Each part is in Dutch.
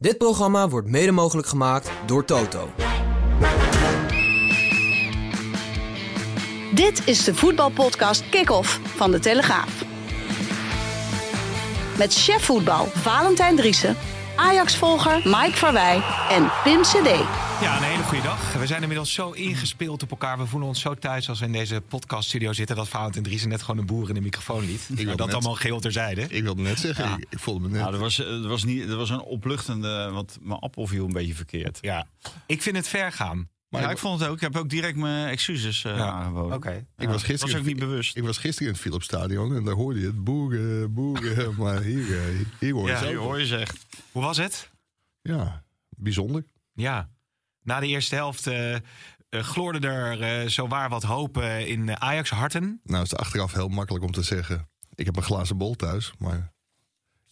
Dit programma wordt mede mogelijk gemaakt door Toto. Dit is de voetbalpodcast Kick-Off van De Telegraaf. Met chef voetbal Valentijn Driessen, Ajax-volger Mike Verwij en Pim CD. Ja, een hele goede dag. We zijn inmiddels zo ingespeeld op elkaar. We voelen ons zo thuis als we in deze podcaststudio zitten... dat Valentijn Driessen net gewoon een boer in de microfoon liet. wilde dat net- allemaal geheel terzijde. Ik wilde net zeggen, Ja. ik, ik voelde me net. Nou, er was, er was, niet, er was een opluchtende, want mijn appel viel een beetje verkeerd. Ja, ik vind het ver gaan. Maar ja, ik vond het ook. Ik heb ook direct mijn excuses eh, Ja, aangeboden. Oké. ik was gisteren was ook niet bewust. Ik was gisteren in het Philipsstadion en daar hoorde je het boeren, boeren. maar hier, eh, hier hoor je Ja, Hier hoor je zegt. Hoe was het? Ja, bijzonder. Ja. Na de eerste helft eh, gloorde er eh zowaar wat hoop in eh, Ajax-harten. Nou is het achteraf heel makkelijk om te zeggen. Ik heb een glazen bol thuis, maar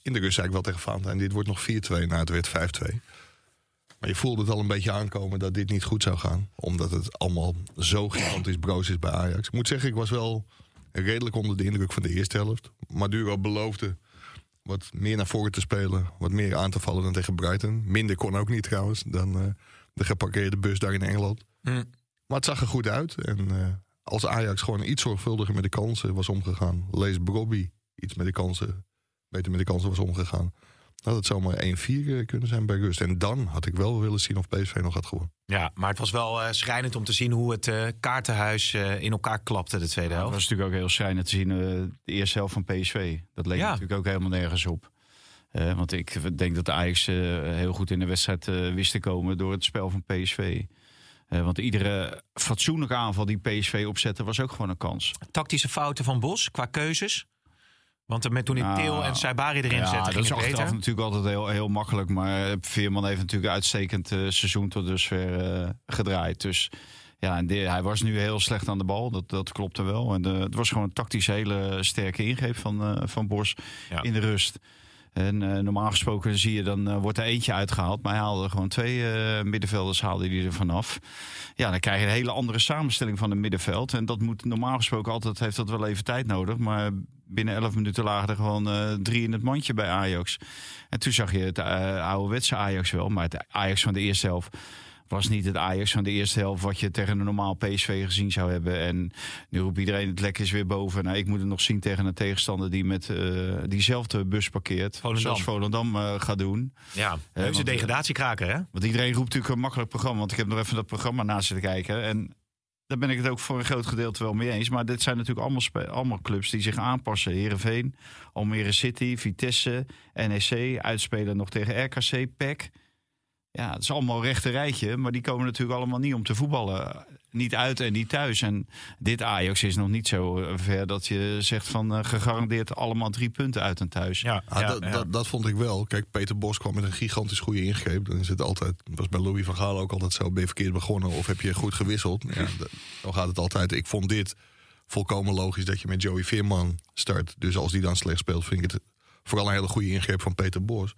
in de rust zei ik wel tegen Valentijn... dit wordt nog 4-2, nou het werd 5-2. Maar je voelde het al een beetje aankomen dat dit niet goed zou gaan. Omdat het allemaal zo gigantisch broos is bij Ajax. Ik moet zeggen, ik was wel redelijk onder de indruk van de eerste helft. Maduro beloofde wat meer naar voren te spelen. Wat meer aan te vallen dan tegen Brighton. Minder kon ook niet trouwens dan de geparkeerde bus daar in Engeland. Hm. Maar het zag er goed uit. En eh, als Ajax gewoon iets zorgvuldiger met de kansen was omgegaan. Lees Brobby iets met de kansen, beter met de kansen was omgegaan. Had het zomaar 1-4 eh, kunnen zijn bij rust. En dan had ik wel willen zien of PSV nog had gewonnen. Ja, maar het was wel eh, schrijnend om te zien hoe het eh, kaartenhuis eh, in elkaar klapte de tweede Het helft. was natuurlijk ook heel schrijnend te zien eh, de eerste helft van PSV. Dat leek Ja. natuurlijk ook helemaal nergens op. Eh, want ik denk dat de Ajax eh, heel goed in de wedstrijd eh, wist te komen door het spel van PSV. Want iedere fatsoenlijke aanval die PSV opzette was ook gewoon een kans. Tactische fouten van Bos qua keuzes. Want met toen ik Nou, Til en Saibari erin ja, zette, dat is het achteraf beter. natuurlijk altijd heel, heel makkelijk. Maar Veerman heeft natuurlijk een uitstekend seizoen tot dusver eh, gedraaid. Dus ja, en de- hij was nu heel slecht aan de bal. Dat, dat klopte wel. En het was gewoon een tactisch hele sterke ingreep van, van Bos Ja. in de rust. En eh, normaal gesproken zie je, dan eh, wordt er eentje uitgehaald. Maar hij haalde gewoon twee eh, middenvelders haalde hij er vanaf. Ja, dan krijg je een hele andere samenstelling van het middenveld. En dat moet normaal gesproken altijd, heeft dat wel even tijd nodig. Maar binnen 11 minuten lagen er gewoon drie in het mandje bij Ajax. En toen zag je het uh, ouderwetse Ajax wel. Maar het Ajax van de eerste helft was niet het Ajax van de eerste helft... wat je tegen een normaal PSV gezien zou hebben. En nu roept iedereen het lek is weer boven. Nou, ik moet het nog zien tegen een tegenstander die met eh, diezelfde bus parkeert. Volendam. Zoals Volendam eh, gaat doen. Ja, heuse want, degradatiekraker, hè? Want iedereen roept natuurlijk een makkelijk programma. Want ik heb nog even dat programma naast zitten kijken. En daar ben ik het ook voor een groot gedeelte wel mee eens. Maar dit zijn natuurlijk allemaal, allemaal clubs die zich aanpassen. Heerenveen, Almere City, Vitesse, NEC. Uitspelen nog tegen RKC, PEC. Ja, het is allemaal een rechte rijtje. Maar die komen natuurlijk allemaal niet om te voetballen. Niet uit en niet thuis. En dit Ajax is nog niet zo eh, ver dat je zegt van eh, gegarandeerd allemaal drie punten uit en thuis. Ja, Ah, ja, dat, ja. Dat, dat vond ik wel. Kijk, Peter Bos kwam met een gigantisch goede ingreep. Dan is het altijd, dat was bij Louis van Gaal ook altijd zo. Ben je verkeerd begonnen of heb je goed gewisseld? Ja, zo gaat het altijd. Ik vond dit volkomen logisch dat je met Joey Veerman start. Dus als die dan slecht speelt, vind ik het vooral een hele goede ingreep van Peter Bos.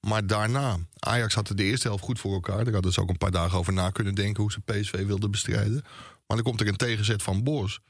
Maar daarna, Ajax had de eerste helft goed voor elkaar. Daar hadden ze ook een paar dagen over na kunnen denken hoe ze PSV wilden bestrijden. Maar dan komt er een tegenzet van Bos.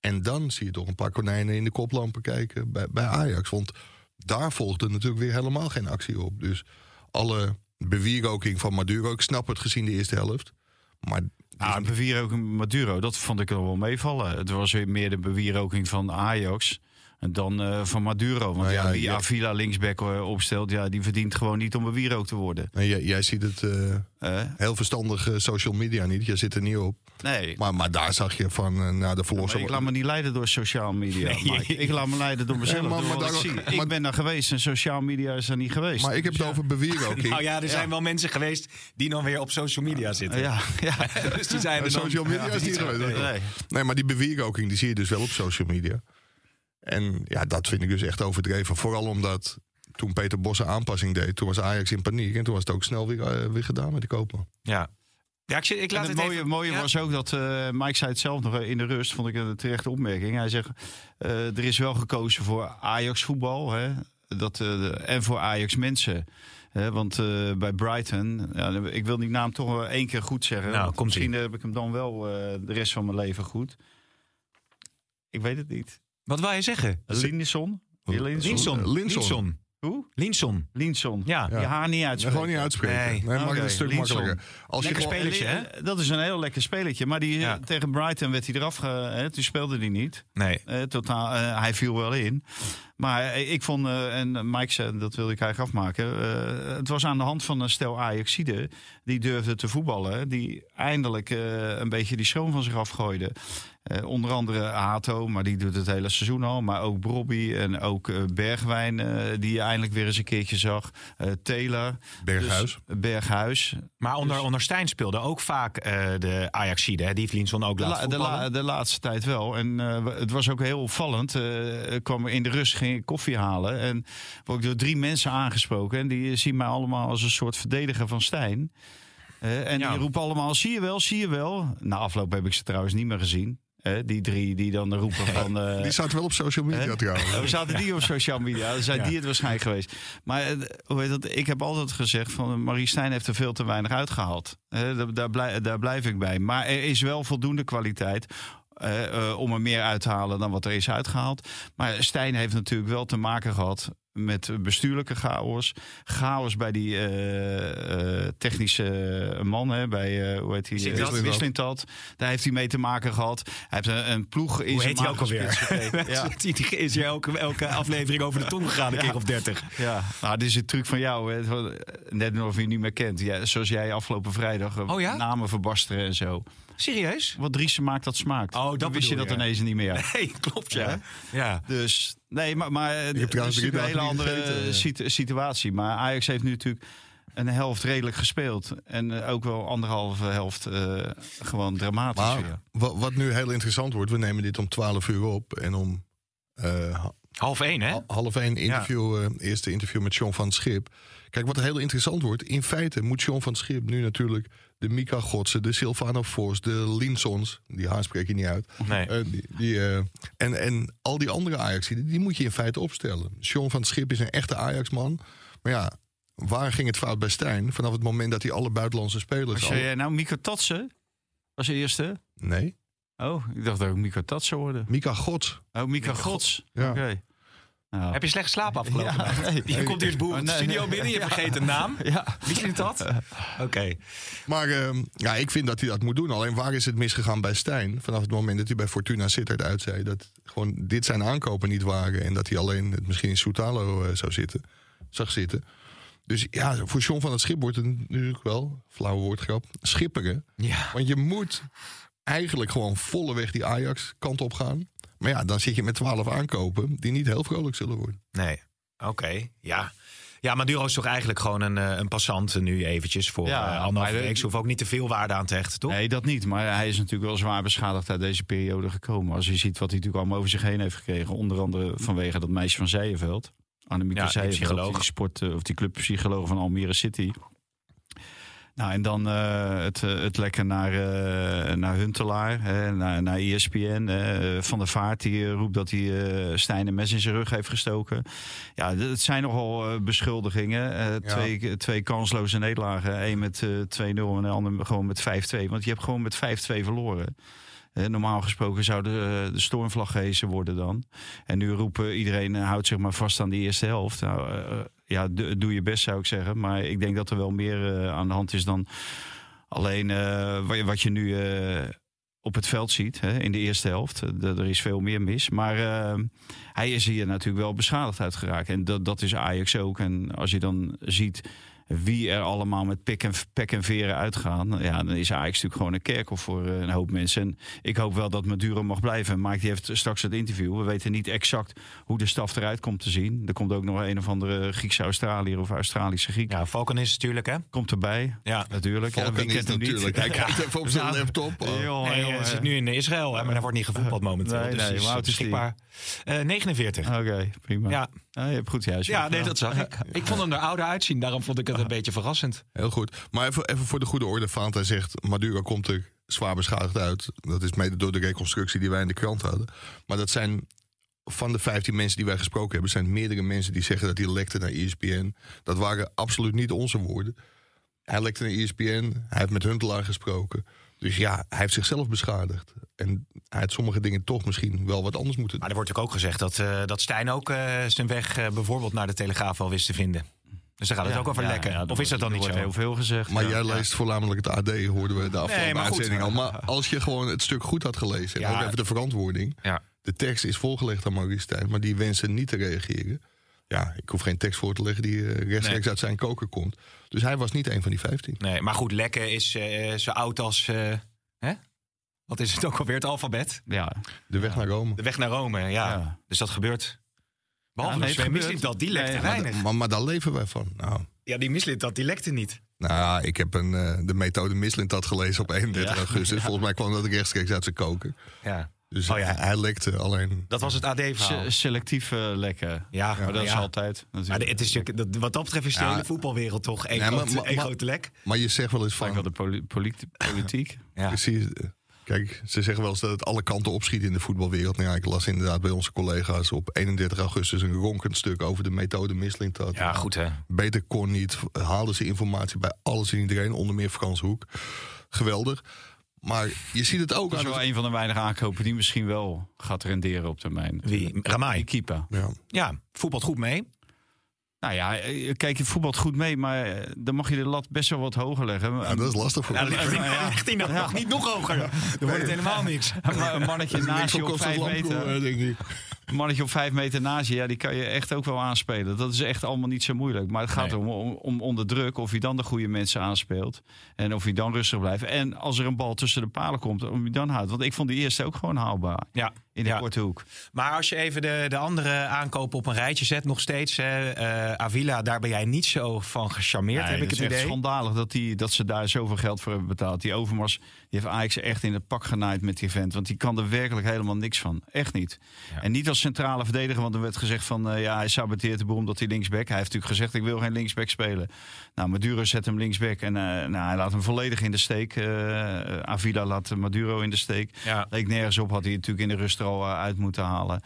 En dan zie je toch een paar konijnen in de koplampen kijken bij, bij Ajax. Want daar volgde natuurlijk weer helemaal geen actie op. Dus alle bewieroking van Maduro, ik snap het gezien de eerste helft. Maar Nou, bewieroking Maduro, dat vond ik er wel meevallen. Het was weer meer de bewieroking van Ajax dan eh, van Maduro. Want Nou ja, ja, wie ja. Avila linksback eh, opstelt, ja, die verdient gewoon niet om bewierook te worden. nee, jij, jij ziet het eh, Eh, heel verstandig social media niet. Je zit er niet op. nee, Maar, maar daar zag je van eh, na de verlossing. ik laat me niet leiden door sociale media. Nee. Mike. Ik laat me leiden door mezelf. Nee, maar- door maar wat ik daarom- zie. maar- ik ben daar geweest en sociale media is er niet geweest. Maar ik heb Dus het over bewieroking. Nou ja, er zijn wel mensen geweest die dan weer op social media zitten. ja, ja. dus die zijn er social media Ja, is niet geweest. nee. Nee. Nee, maar die bewieroking die zie je dus wel op social media. En ja, dat vind ik dus echt overdreven. Vooral omdat toen Peter Bos een aanpassing deed, toen was Ajax in paniek. En toen was het ook snel weer, eh, weer gedaan met de kopen. Ja. Ja, ik, ik laat het, het mooie, even- mooie ja. was ook dat eh, Mike zei het zelf nog in de rust, vond ik een terechte opmerking. Hij zegt: eh, er is wel gekozen voor Ajax voetbal hè, dat, eh, de- en voor Ajax mensen. Hè, want eh, bij Brighton, ja, ik wil die naam toch wel één keer goed zeggen. Nou, misschien heb ik hem dan wel eh, de rest van mijn leven goed. Ik weet het niet. Wat wil je zeggen? Linson. Linson. Linson. Hoe? Linson. Linson. Ja. Je haar niet uitspreken. gewoon niet uitspreken. Nee. Nee, maakt het Oké, een stuk Linson. makkelijker. Als je Lekker spelletje, hè? Eh, Dat is een heel lekker spelletje. Maar die, Ja. tegen Brighton werd hij eraf. Ge, hè, toen speelde hij niet. Nee. Eh, totaal, eh, hij viel wel in. Maar eh, ik vond, eh, en Mike zei, dat wilde ik eigenlijk afmaken. eh, het was aan de hand van een stel Ajaxide. Die durfde te voetballen. Die eindelijk eh, een beetje die schoon van zich afgooide. Eh, onder andere Hato, maar die doet het hele seizoen al. Maar ook Brobby en ook eh, Bergwijn, eh, die je eindelijk weer eens een keertje zag. Eh Taylor. Berghuis. Dus, Berghuis. Maar onder, Dus- onder Stijn speelde ook vaak eh, de Ajaxide. hè, Die Linson ook De, laten la- de, voetballen. la- de laatste tijd wel. En eh, het was ook heel opvallend. Eh, kwam in de rust, ging ik koffie halen. En word ik door drie mensen aangesproken. En die zien mij allemaal als een soort verdediger van Stijn. Eh, en Ja. die roepen allemaal, zie je wel, zie je wel. Na afloop heb ik ze trouwens niet meer gezien. Die drie die dan roepen van... eh, Die staat wel op social media trouwens. we zaten die op social media. Dan zijn Ja. die het waarschijnlijk geweest. Maar eh, hoe heet dat? ik heb altijd gezegd van Marie Stijn heeft er veel te weinig uitgehaald. Eh, daar, daar, blij- daar blijf ik bij. Maar er is wel voldoende kwaliteit. Eh, om er meer uit te halen dan wat er is uitgehaald. Maar Stijn heeft natuurlijk wel te maken gehad met bestuurlijke chaos. Chaos bij die eh, eh, technische man, hè, bij eh, hoe heet hij? Wisselintat. Uh. Daar heeft hij mee te maken gehad. Hij heeft een, een ploeg in Hoe heet hij ook alweer? Ja. Die is hier elke, elke aflevering over de tong gegaan, een keer of dertig. Ja, nou, dit is een truc van jou. Hè. Net of je niet meer kent. Ja, zoals jij afgelopen vrijdag Oh ja? namen verbasteren en zo. Serieus? Wat Driessen maakt, dat smaakt. Oh, dat Dan wist je dat je. ineens niet meer. Nee, klopt ja. Ja. Dus, nee, maar, maar eh, het trouwens is een hele andere eh, situ- situatie. Maar Ajax heeft nu natuurlijk een helft redelijk gespeeld. En eh, ook wel anderhalve helft eh, gewoon dramatisch Maar weer. wat nu heel interessant wordt, we nemen dit om 12 uur op. En om eh, ha- Half één, hè? half één interview, eh, eerste interview met John van Schip. Kijk, wat heel interessant wordt. In feite moet John van Schip nu natuurlijk de Mika Godse, de Silvano Fors, de Linsons, die haar spreek je niet uit. Nee. Eh, die, die, eh, en, en al die andere Ajax, die, moet je in feite opstellen. John van het Schip is een echte Ajax-man. Maar ja, waar ging het fout bij Stijn? Vanaf het moment dat hij alle buitenlandse spelers... Was al- jij nou Miko Tatsen? De eerste? Nee, Oh, ik dacht dat ook Miko Tatsen worden. Mika Gods. Oh, Mika Gods. Ja. Oké. Nou. Heb je slecht slapen afgelopen Ja, nee. Je komt eerst op de Oh, nee, studio nee. binnen, je vergeet een naam. Ja. Wie is dat? Oké. Maar ehm, ja, ik vind dat hij dat moet doen. Alleen waar is het misgegaan bij Stijn? Vanaf het moment dat hij bij Fortuna Sittard uitzei... dat gewoon dit zijn aankopen niet waren... en dat hij alleen het misschien in Soutalo eh, zou zitten, zag zitten. Dus ja, voor John van het Schip wordt het natuurlijk wel... flauwe woordgrap, schipperen. Ja. Want je moet eigenlijk gewoon volleweg die Ajax kant op gaan. Maar ja, dan zit je met twaalf aankopen... die niet heel vrolijk zullen worden. Nee. Oké, ja. Ja, Maduro is toch eigenlijk gewoon een, eh, een passant nu eventjes voor Ja, ja, anderhalve maar- week. Ze hoeven ook niet te veel waarde aan te hechten, toch? Nee, dat niet. Maar hij is natuurlijk wel zwaar beschadigd uit deze periode gekomen. Als je ziet wat hij natuurlijk allemaal over zich heen heeft gekregen. Onder andere vanwege dat meisje van Zijenveld. Annemieke Ja, die Zijenveld, psycholoog. die, sport, eh, of die clubpsycholoog van Almere City. Nou, en dan eh, het, eh, het lekken naar, eh, naar Huntelaar, hè, naar, naar ESPN. van der Vaart die roept dat hij Stijn een mes in zijn rug heeft gestoken. Ja, het zijn nogal beschuldigingen. Twee, twee kansloze nederlagen. Eén met eh 2-0 en de ander gewoon met 5-2. Want je hebt gewoon met 5-2 verloren. Normaal gesproken zou de, de stormvlag gehezen worden dan. En nu roepen iedereen houdt zich maar vast aan de eerste helft. Nou, ja, do- doe je best zou ik zeggen. Maar ik denk dat er wel meer eh, aan de hand is dan alleen eh, wat je- nu eh, op het veld ziet hè, in de eerste helft. Er is veel meer mis. Maar hij is hier natuurlijk wel beschadigd uit geraakt. En dat, dat is Ajax ook. En als je dan ziet wie er allemaal met pik en, pek en veren uitgaan. Ja, dan is Ajax natuurlijk gewoon een kerkhof voor eh, een hoop mensen. En ik hoop wel dat Maduro mag blijven. Mike die heeft straks het interview. We weten niet exact hoe de staf eruit komt te zien. Er komt ook nog een of andere Griekse Australiër of Australische Griek. Ja, Falcon is natuurlijk, hè? Komt erbij. Ja. Natuurlijk. Ja, Valken wie kent is hem natuurlijk. niet? Hij kijkt even op zijn Nou, laptop. Oh. Nee, eh. zit nu in Israël, hè, maar daar wordt niet gevoetbald momenteel. Nee, dus nee, is beschikbaar. Eh, 49. Oké, prima. Ja. Ja, je hebt goed juist. Ja, nee, dat zag ik. Ik vond hem er ouder uitzien, daarom vond ik het een beetje verrassend. Heel goed. Maar even, even voor de goede orde. Fanta zegt, Maduro komt er zwaar beschadigd uit. Dat is mede door de reconstructie die wij in de krant hadden. Maar dat zijn van de 15 mensen die wij gesproken hebben... zijn meerdere mensen die zeggen dat hij lekte naar ESPN. Dat waren absoluut niet onze woorden. Hij lekte naar ESPN. Hij heeft met Huntelaar gesproken. Dus ja, hij heeft zichzelf beschadigd. En hij had sommige dingen toch misschien wel wat anders moeten Maar doen. er wordt ook gezegd dat, eh, dat Stijn ook eh, zijn weg eh, bijvoorbeeld naar de Telegraaf wel wist te vinden. Dus dan gaat het ook over Ja, lekken. ja, er of is dat dan niet er zo? wordt heel veel gezegd. Maar ja. jij Ja. leest voornamelijk het AD, hoorden we de afgelopen maar uitzending al. Maar als je gewoon het stuk goed had gelezen... en Ja. ook even de verantwoording... Ja. de tekst is voorgelegd aan Maurice Stijn... maar die wensen niet te reageren. Ja, ik hoef geen tekst voor te leggen die eh, rechtstreeks Nee. uit zijn koker komt. Dus hij was niet een van die 15. Nee, maar goed, lekken is eh, zo oud als... eh, hè? Wat is het ook alweer, het alfabet? Ja. De weg naar Rome. De weg naar Rome, ja. Ja. Dus dat gebeurt. Behalve Ja, nee, het. Mislintat, die lekte Nee, Maar, weinig. maar, maar daar leven wij van. Nou, Ja, die Mislintat, die lekte niet. nou ik heb een, eh, de methode Mislintat gelezen op 31 Ja. augustus. Volgens mij kwam dat rechtstreeks uit zijn koker. Ja. Dus Oh ja. hij, hij lekte alleen... Dat was het AD-verhaal. Se- selectief lekken. Ja, Maar dat is altijd. Maar het is, dat- wat dat betreft is de Ja. hele voetbalwereld toch één, Nee, maar- grote, maar- één maar- grote lek. Maar je zegt wel eens Vaak wel van... de poli- polit- politiek. Ja. Precies. Kijk, ze zeggen wel eens dat het alle kanten opschiet in de voetbalwereld. Nou ja, ik las inderdaad bij onze collega's op 31 augustus een ronkend stuk over de methode Mislintat. ja, goed hè. Beter kon niet. Haalden ze informatie bij alles en iedereen, onder meer Frans Hoek. Geweldig. Maar je ziet het ook Dat is wel het... een van de weinige aankopen die misschien wel gaat renderen op termijn. Wie? Ramai. Keeper. Ja. Ja, voetbalt goed mee. Nou ja, eh, kijk, je voetbalt goed mee, maar eh, dan mag je de lat best wel wat hoger leggen. ja, dat is lastig voor Ja, hem. ligt, ja. ligt hij nou nog niet nog hoger? Dan wordt het helemaal niks. Maar een mannetje naast voor je op vijf meter. denk ik. Een mannetje op vijf meter naast je, ja, die kan je echt ook wel aanspelen. Dat is echt allemaal niet zo moeilijk. Maar het gaat Nee. om, om onder druk, of je dan de goede mensen aanspeelt. En of je dan rustig blijft. En als er een bal tussen de palen komt, om je dan houdt. Want ik vond die eerste ook gewoon haalbaar. Ja, In de ja. korte hoek. Maar als je even de, de andere aankopen op een rijtje zet, nog steeds. Hè, eh, Avila, daar ben jij niet zo van gecharmeerd, Nee, heb ik het is echt idee. schandalig dat, die, dat ze daar zoveel geld voor hebben betaald. Die Overmars die heeft Ajax echt in het pak genaaid met die vent. Want die kan er werkelijk helemaal niks van. Echt niet. Ja. En niet als centrale verdediger. Want er werd gezegd van eh, ja, hij saboteert de boel omdat hij linksback. Hij heeft natuurlijk gezegd ik wil geen linksback spelen. Nou, Maduro zet hem linksback. En eh, nou, hij laat hem volledig in de steek. Eh, Avila laat Maduro in de steek. Ja. Leek nergens op. Had hij natuurlijk in de rust er al uit moeten halen.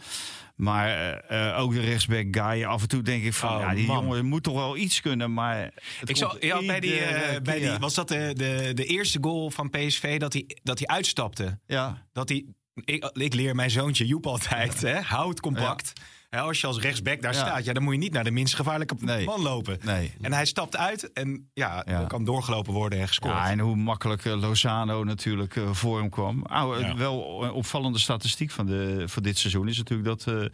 Maar ook de rechtsback guy. Af en toe denk ik van Oh, ja, die man. jongen moet toch wel iets kunnen. Maar Ik zag, komt ja, bij die, bij die, was dat de, de, de eerste goal van PSV dat hij, dat hij uitstapte? Ja, Dat hij, ik, ik leer mijn zoontje Joep altijd, hè, houd compact. Hè, als je als rechtsback daar Ja. staat, ja, dan moet je niet naar de minst gevaarlijke Nee. man lopen. nee. En hij stapt uit en ja, kan doorgelopen worden en gescoord. Ja, en hoe makkelijk eh, Lozano natuurlijk eh, voor hem kwam. Nou, eh, Ja. Wel een opvallende statistiek van, de, van dit seizoen is natuurlijk dat eh,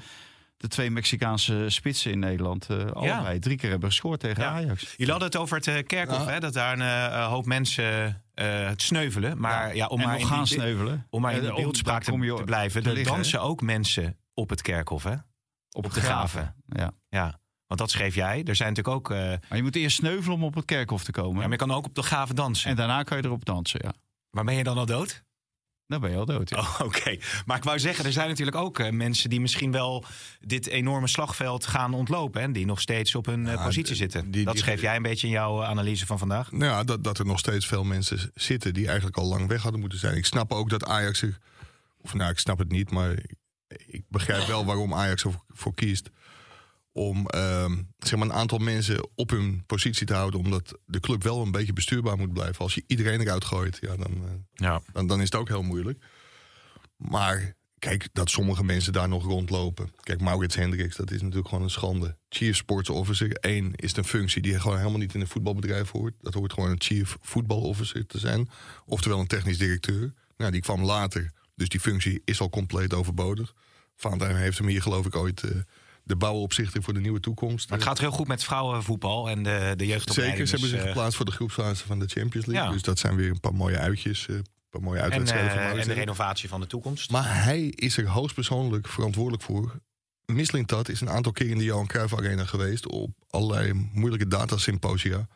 de twee Mexicaanse spitsen in Nederland eh, allebei drie keer hebben gescoord tegen Ja. Ajax. Jullie hadden het over het Kerkhof, Ja. hè, dat daar een hoop mensen eh, het sneuvelen. Maar ja, om en maar nog in gaan die, sneuvelen. om maar in de op- beeldspraak te, je te blijven. Er dansen ook mensen op het Kerkhof, hè? Op, op de graven. Ja. Ja, want dat schreef jij. Er zijn natuurlijk ook... eh, Maar je moet eerst sneuvelen om op het kerkhof te komen. ja, maar je kan ook op de graven dansen. En daarna kan je erop dansen, ja. Maar ben je dan al dood? Dan ben je al dood. Ja. Oh, Oké, maar ik wou zeggen, er zijn natuurlijk ook eh, mensen die misschien wel dit enorme slagveld gaan ontlopen. En die nog steeds op hun eh, Ja, positie zitten. die- dat die- schreef jij een beetje in jouw analyse van vandaag. Nou ja, dat, dat er nog steeds veel mensen zitten die eigenlijk al lang weg hadden moeten zijn. Ik snap ook dat Ajax zich. Of nou, ik snap het niet, maar ik begrijp wel waarom Ajax ervoor voor kiest. Om ehm, zeg maar een aantal mensen op hun positie te houden. Omdat de club wel een beetje bestuurbaar moet blijven. Als je iedereen eruit gooit, ja, dan, eh, Ja. dan, dan is het ook heel moeilijk. Maar kijk, dat sommige mensen daar nog rondlopen. Kijk, Maurits Hendricks, dat is natuurlijk gewoon een schande. Chief Sports Officer, één, is een functie die gewoon helemaal niet in een voetbalbedrijf hoort. Dat hoort gewoon een Chief Football Officer te zijn. Oftewel een technisch directeur. Nou, die kwam later, dus die functie is al compleet overbodig. Valentijn heeft hem hier geloof ik ooit eh, de bouwopzichter voor de nieuwe toekomst. Maar het gaat heel goed met vrouwenvoetbal en de, de jeugdopleiding. Zeker, ze hebben dus, zich eh, geplaatst voor de groepsfase van de Champions League. Ja. Dus dat zijn weer een paar mooie uitjes. eh, een paar mooie en, uitwedstrijden Maurits en de renovatie van de toekomst. Maar hij is er hoogstpersoonlijk verantwoordelijk voor. Mislintat is een aantal keer in de Johan Cruijff Arena geweest... op allerlei moeilijke datasymposia...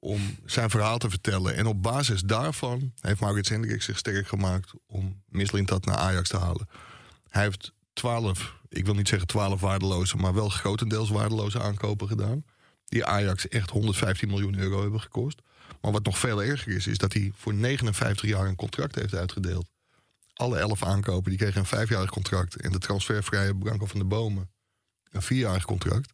om zijn verhaal te vertellen. En op basis daarvan heeft Maurits Hendricks zich sterk gemaakt... om Mislintat naar Ajax te halen. Hij heeft twaalf, ik wil niet zeggen twaalf waardeloze... maar wel grotendeels waardeloze aankopen gedaan... die Ajax echt 115 miljoen euro hebben gekost. Maar wat nog veel erger is, is dat hij voor 59 jaar een contract heeft uitgedeeld alle elf aankopen, die kregen een vijfjarig contract. En de transfervrije Branko van de Bomen een vierjarig contract.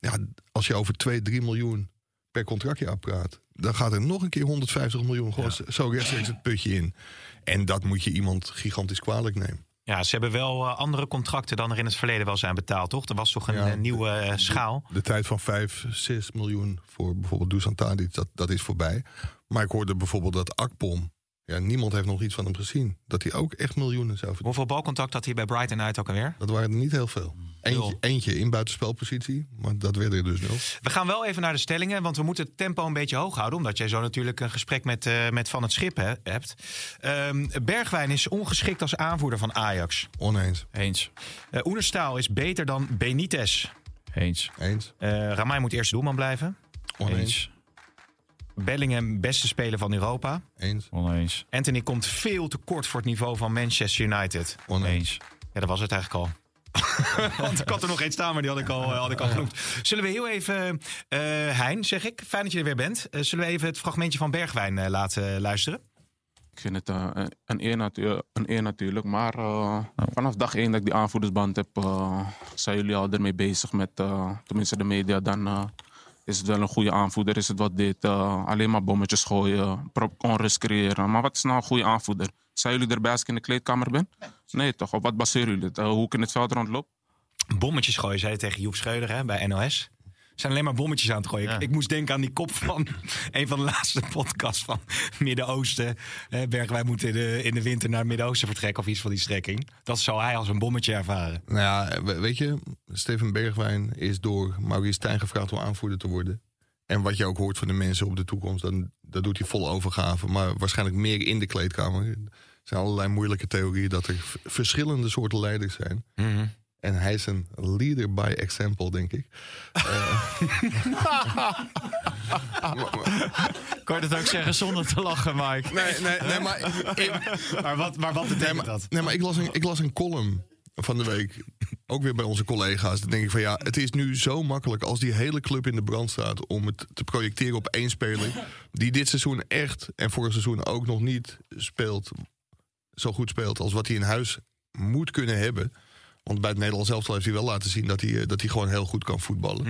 Ja, als je over 2, 3 miljoen per contractjaar praat, dan gaat er nog een keer 150 miljoen gewoon zo rechtstreeks het putje in. En dat moet je iemand gigantisch kwalijk nemen. Ja, ze hebben wel eh, andere contracten dan er in het verleden wel zijn betaald, toch? Er was toch een Ja, eh, nieuwe eh, schaal. De tijd van 5, 6 miljoen voor bijvoorbeeld Dusan Tadic, dat, dat is voorbij. Maar ik hoorde bijvoorbeeld dat Akpom, ja, niemand heeft nog iets van hem gezien. Dat hij ook echt miljoenen zou verdienen. Hoeveel balcontact had hij bij Brighton uit ook alweer? Dat waren er niet heel veel. Eentje, Nul. eentje in buitenspelpositie, maar dat werden er dus nul. We gaan wel even naar de stellingen, want we moeten het tempo een beetje hoog houden. Omdat jij zo natuurlijk een gesprek met, eh, met Van het Schip hebt. Ehm, Bergwijn is ongeschikt als aanvoerder van Ajax. Oneens. Eens. Uh, Oenerstaal is beter dan Benitez. Eens. Eens. Uh, Ramai moet eerste doelman blijven. Oneens. Eens. Bellingham beste speler van Europa. Eens. Oneens. Anthony komt veel te kort voor het niveau van Manchester United. Oneens. Eens. Ja, dat was het eigenlijk al. Want ik had er nog één staan, maar die had ik al, had ik al genoemd. Zullen we heel even, eh Hein, zeg ik, fijn dat je er weer bent. Eh, zullen we even het fragmentje van Bergwijn eh, laten luisteren? Ik vind het eh, een- een, eer een eer natuurlijk. Maar eh, vanaf dag één dat ik die aanvoerdersband heb, eh, zijn jullie al ermee bezig met, eh, tenminste de media. Dan eh, is het wel een goede aanvoerder. Is het wat dit, eh, alleen maar bommetjes gooien, onrust creëren. Maar wat is nou een goede aanvoerder? Zijn jullie erbij als ik in de kleedkamer ben? Nee toch? Op wat baseren jullie het? Eh, hoe ik in het veld rondloop? Bommetjes gooien, zei je tegen Joep Schreuder hè, bij NOS. Zijn alleen maar bommetjes aan het gooien. Ja. Ik, ik moest denken aan die kop van een van de laatste podcasts van Midden-Oosten. Eh, Bergwijn moet in de, in de winter naar het Midden-Oosten vertrekken of iets van die strekking. Dat zou hij als een bommetje ervaren. Nou ja, we- weet je, Steven Bergwijn is door Maurice Stijn gevraagd om aanvoerder te worden. En wat je ook hoort van de mensen op de toekomst, dan, dat doet hij vol overgave. Maar waarschijnlijk meer in de kleedkamer. Er zijn allerlei moeilijke theorieën dat er verschillende soorten leiders zijn. En hij is een leader by example, denk ik. Kan je dat ook zeggen zonder te lachen, Mike? Nee, nee, nee, maar, ik, Maar wat, maar wat nee, betekent maar, dat? nee, maar ik, las een, ik las een column van de week. Ook weer bij onze collega's. Dan denk ik van ja, het is nu zo makkelijk als die hele club in de brand staat. om het te projecteren op één speler. die dit seizoen echt en vorig seizoen ook nog niet speelt. zo goed speelt als wat hij in huis moet kunnen hebben. Want bij het Nederlands elftal heeft hij wel laten zien dat hij, eh, dat hij gewoon heel goed kan voetballen.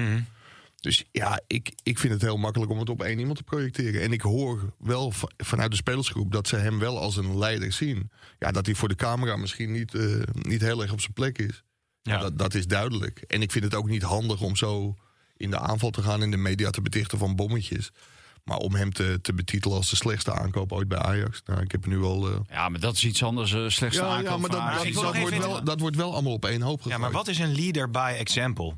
Dus ja, ik, ik vind het heel makkelijk om het op één iemand te projecteren. En ik hoor wel va- vanuit de spelersgroep dat ze hem wel als een leider zien. Ja, dat hij voor de camera misschien niet, eh, niet heel erg op zijn plek is. Ja. Ja. Dat, dat is duidelijk. En ik vind het ook niet handig om zo in de aanval te gaan... en de media te betichten van bommetjes. Maar om hem te, te betitelen als de slechtste aankoop ooit bij Ajax... Nou, ik heb nu al... eh, Ja, maar dat is iets anders. eh, slechtste ja, aankoop ja, maar dat, Ajax. dat, wordt wel, dat wordt wel allemaal op één hoop gegooid. Ja, maar wat is een leader by example?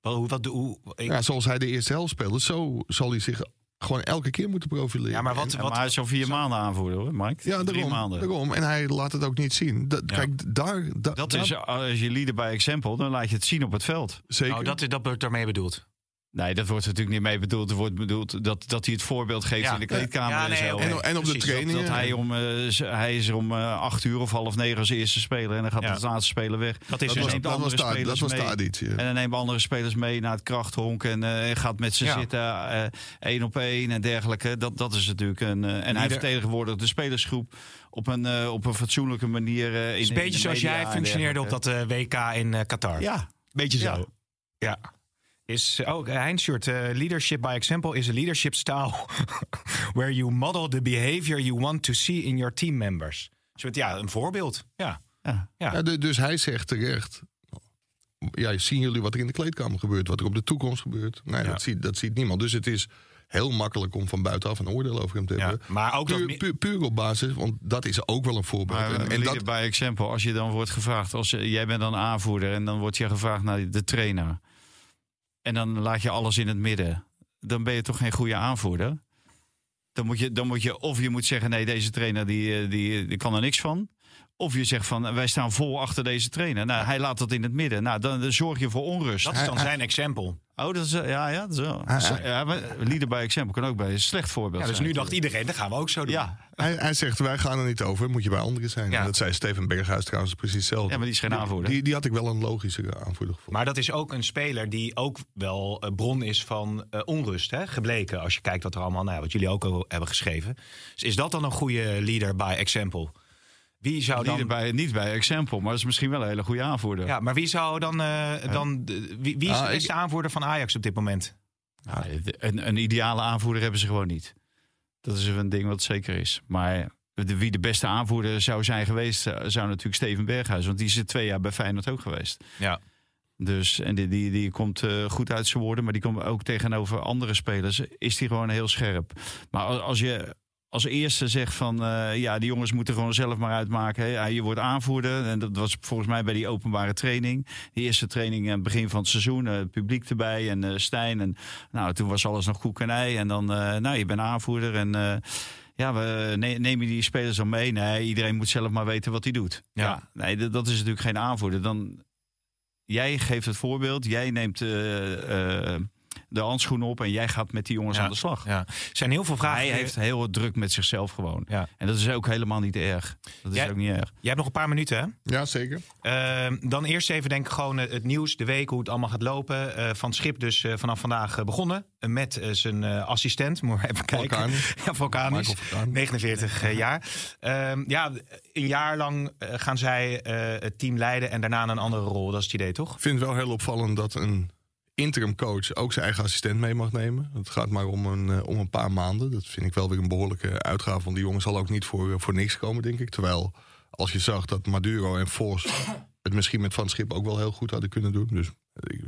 Wel, hoe, wat, hoe, ik- Ja, zoals hij de eerste helft speelde, zo zal hij zich gewoon elke keer moeten profileren. Ja, maar wat- En- Ja, maar hij is al vier maanden aanvoerder, hoor, Mike. Ja, Drie daarom, maanden. daarom. En hij laat het ook niet zien. Dat, Ja. Kijk, daar... da- Dat daar- is, als je leader bij Exempel, dan laat je het zien op het veld. Zeker. oh, dat, is- dat wordt daarmee bedoeld. Nee, dat wordt natuurlijk niet mee bedoeld. Er wordt bedoeld dat, dat hij het voorbeeld geeft Ja. in de kleedkamer Ja, en zo. en, en op de trainingen... Dat hij, om, eh, z- hij is er om eh, acht uur of half negen als eerste speler. En dan gaat Ja. de laatste speler weg. Dat is dat dus was, neemt dat was, andere daar, dat was daar iets. ja. En dan nemen andere spelers mee naar het krachthonk. En eh, gaat met ze Ja. zitten, eh, één op één en dergelijke. Dat, dat is natuurlijk een. en hij vertegenwoordigt de spelersgroep op een, op een fatsoenlijke manier. eh, in, Het is een in beetje de zoals jij functioneerde op dat WK in Qatar. Ja, Beetje Ja. zo. Ja. Is, oh, Heinz Shirt, eh, leadership by example is a leadership style where you model the behavior you want to see in your team members. Soort, ja, een voorbeeld. Ja. ja. Ja. Ja, du- dus hij zegt terecht... Ja, zien jullie wat er in de kleedkamer gebeurt? Wat er op de toekomst gebeurt? Nee, Ja. dat, ziet, dat ziet niemand. Dus het is heel makkelijk om van buitenaf een oordeel over hem te Ja, hebben. maar ook dat puur, mi- puur, puur op basis, want dat is ook wel een voorbeeld. Maar en, en en dat, bij Exempel, als je dan wordt gevraagd, als eh, jij bent dan aanvoerder en dan wordt je gevraagd naar de trainer. En dan laat je alles in het midden. Dan ben je toch geen goede aanvoerder? Dan moet je, dan moet je of je moet zeggen, nee, deze trainer die, eh, die, die kan er niks van. Of je zegt van, wij staan vol achter deze trainer. Nou, hij laat dat in het midden. Nou, dan, dan zorg je voor onrust. Dat is dan zijn example. Oh, dat is, ja, ja. Hij- hij- Ja, leader bij Exempel kan ook bij een slecht voorbeeld Ja, dus zijn. nu dacht iedereen, dat gaan we ook zo doen. Ja, hij, hij zegt, wij gaan er niet over, moet je bij anderen zijn. Ja. En dat zei Steven Berghuis trouwens precies hetzelfde. ja, maar die is geen aanvoerder. Die, die had ik wel een logischere aanvoerder gevonden. Maar dat is ook een speler die ook wel eh, bron is van eh, onrust, hè? gebleken. Als je kijkt wat er allemaal, nou, ja, wat jullie ook al hebben geschreven. Dus is dat dan een goede leader by example? Wie zou dan... bij, niet bij Exempel, maar dat is misschien wel een hele goede aanvoerder. Ja, maar wie zou dan... eh, dan wie, wie is Ah, de aanvoerder van Ajax op dit moment? Een, een ideale aanvoerder hebben ze gewoon niet. Dat is een ding wat zeker is. Maar de, wie de beste aanvoerder zou zijn geweest, eh, zou natuurlijk Steven Berghuis. Want die is er twee jaar bij Feyenoord ook geweest. Ja. Dus, en die, die, die komt eh, goed uit zijn woorden, maar die komt ook tegenover andere spelers. Is die gewoon heel scherp. Maar als, als je als eerste zegt van eh, ja, die jongens moeten gewoon zelf maar uitmaken. Hè. Ja, je wordt aanvoerder. En dat was volgens mij bij die openbare training. Die eerste training aan het begin van het seizoen. eh, het publiek erbij en eh, Stijn. En nou, toen was alles nog koek en ei. En dan, eh, nou, je bent aanvoerder. En eh, ja, we ne- nemen die spelers dan mee. Nee, iedereen moet zelf maar weten wat hij doet. Ja. nee, dat, is natuurlijk geen aanvoerder. Dan, jij geeft het voorbeeld. Jij neemt eh, eh, de handschoen op en jij gaat met die jongens Ja. aan de slag. Ja. Er zijn heel veel vragen. Hij heeft heel druk met zichzelf gewoon. Ja. En dat is ook helemaal niet erg. Dat is Jij- ook niet erg. Jij hebt nog een paar minuten, hè? Ja, zeker. Ehm, dan eerst even denk ik gewoon eh, het nieuws, de week, hoe het allemaal gaat lopen. Eh, van het schip dus eh, vanaf vandaag begonnen. Met zijn eh, assistent. Moet maar even kijken. Ja, Vulcanis. Michael Vulcani. 49 eh, jaar. Ehm, ja, een jaar lang gaan zij eh, het team leiden en daarna een andere rol. Dat is het idee, toch? Ik vind het wel heel opvallend dat een interim coach ook zijn eigen assistent mee mag nemen. Het gaat maar om een, eh, om een paar maanden. Dat vind ik wel weer een behoorlijke uitgave. Want die jongen zal ook niet voor, eh, voor niks komen, denk ik. Terwijl als je zag dat Maduro en Force het misschien met Van Schip ook wel heel goed hadden kunnen doen. Dus eh,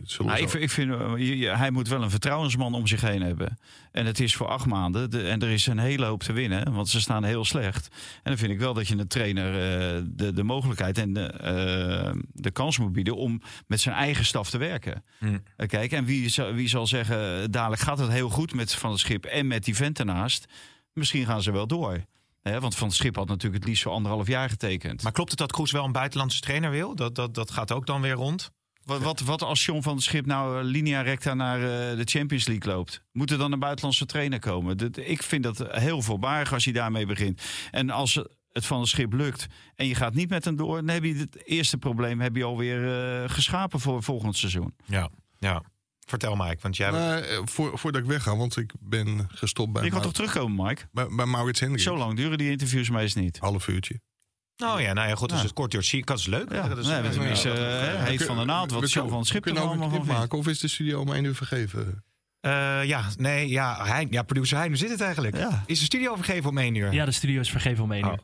het zullen Nou, ik, vind- ik vind, eh, hij moet wel een vertrouwensman om zich heen hebben. En het is voor acht maanden. De- en er is een hele hoop te winnen. Want ze staan heel slecht. En dan vind ik wel dat je een trainer eh, de, de mogelijkheid en de, eh, de kans moet bieden om met zijn eigen staf te werken. Hmm. Eh, Kijk, en wie, zal- wie zal zeggen, dadelijk gaat het heel goed met Van het Schip en met die vent ernaast. Misschien gaan ze wel door. Want Van het Schip had natuurlijk het liefst voor anderhalf jaar getekend. Maar klopt het dat Kroes wel een buitenlandse trainer wil? Dat, dat, dat gaat ook dan weer rond. Wat, wat, wat als John van Schip nou eh, linea recta naar eh, de Champions League loopt? Moet er dan een buitenlandse trainer komen? Dat, ik vind dat heel voorbarig als je daarmee begint. En als het van het Schip lukt en je gaat niet met hem door... dan heb je het eerste probleem heb je alweer eh, geschapen voor volgend seizoen. Ja. ja. Vertel Mike, want jij... Nou, eh, voor, voordat ik wegga, want ik ben gestopt bij, je kan toch terugkomen, Mike? bij, bij Maurits Hendricks. Zo lang duren die interviews meestal niet. Half uurtje. oh ja, nou ja, goed. Ja. het kort duurt. Dat is leuk. Ja, dat is, nee, ja. eh, heet van de naald wat kunnen- van het Schip er allemaal een van maken. Of is de studio om één uur vergeven? Eh, ja, nee, ja, hij, ja, producer Hein, hoe zit het eigenlijk? Ja. Is de studio vergeven om één uur? Ja, de studio is vergeven om één Oh. uur.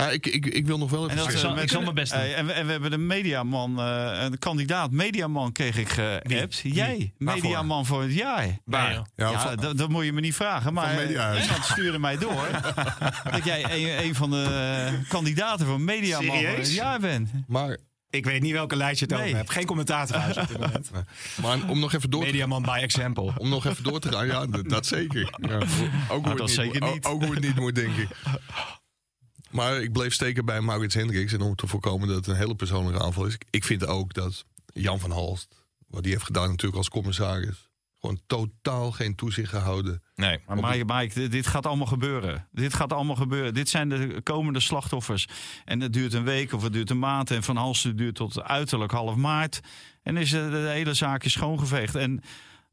Nou, ik, ik, ik wil nog wel even En dat, Ik eh, zal- we ik zal kunnen- mijn best doen. eh, en, we, en we hebben de mediaman, eh, een kandidaat mediaman kreeg ik geappt. Jij, mediaman voor het jaar. Waar? Ja, Ja, dat, dat moet je me niet vragen. Maar Mediahuis. iemand stuurde mij door dat jij een, een van de eh, kandidaten voor mediaman voor het jaar bent. maar, Ik weet niet welke lijst je het Nee. over hebt. Geen commentaar trouwens op dit moment. maar om nog even door te Mediaman by example. Om nog even door te gaan, ja, dat, dat zeker. Ja, ook, hoe dat het niet, zeker moet- niet. Ook, ook hoe het niet moet, denk ik. Maar ik bleef steken bij Maurits Hendricks. En om te voorkomen dat het een hele persoonlijke aanval is. Ik vind ook dat Jan van Halst, wat die heeft gedaan natuurlijk als commissaris... gewoon totaal geen toezicht gehouden. Nee. Maar Mike, Mike, dit- gaat allemaal gebeuren. Dit gaat allemaal gebeuren. Dit zijn de komende slachtoffers. En het duurt een week of het duurt een maand. En Van Halsten duurt tot uiterlijk half maart. En is eh, de hele zaak is schoongeveegd. En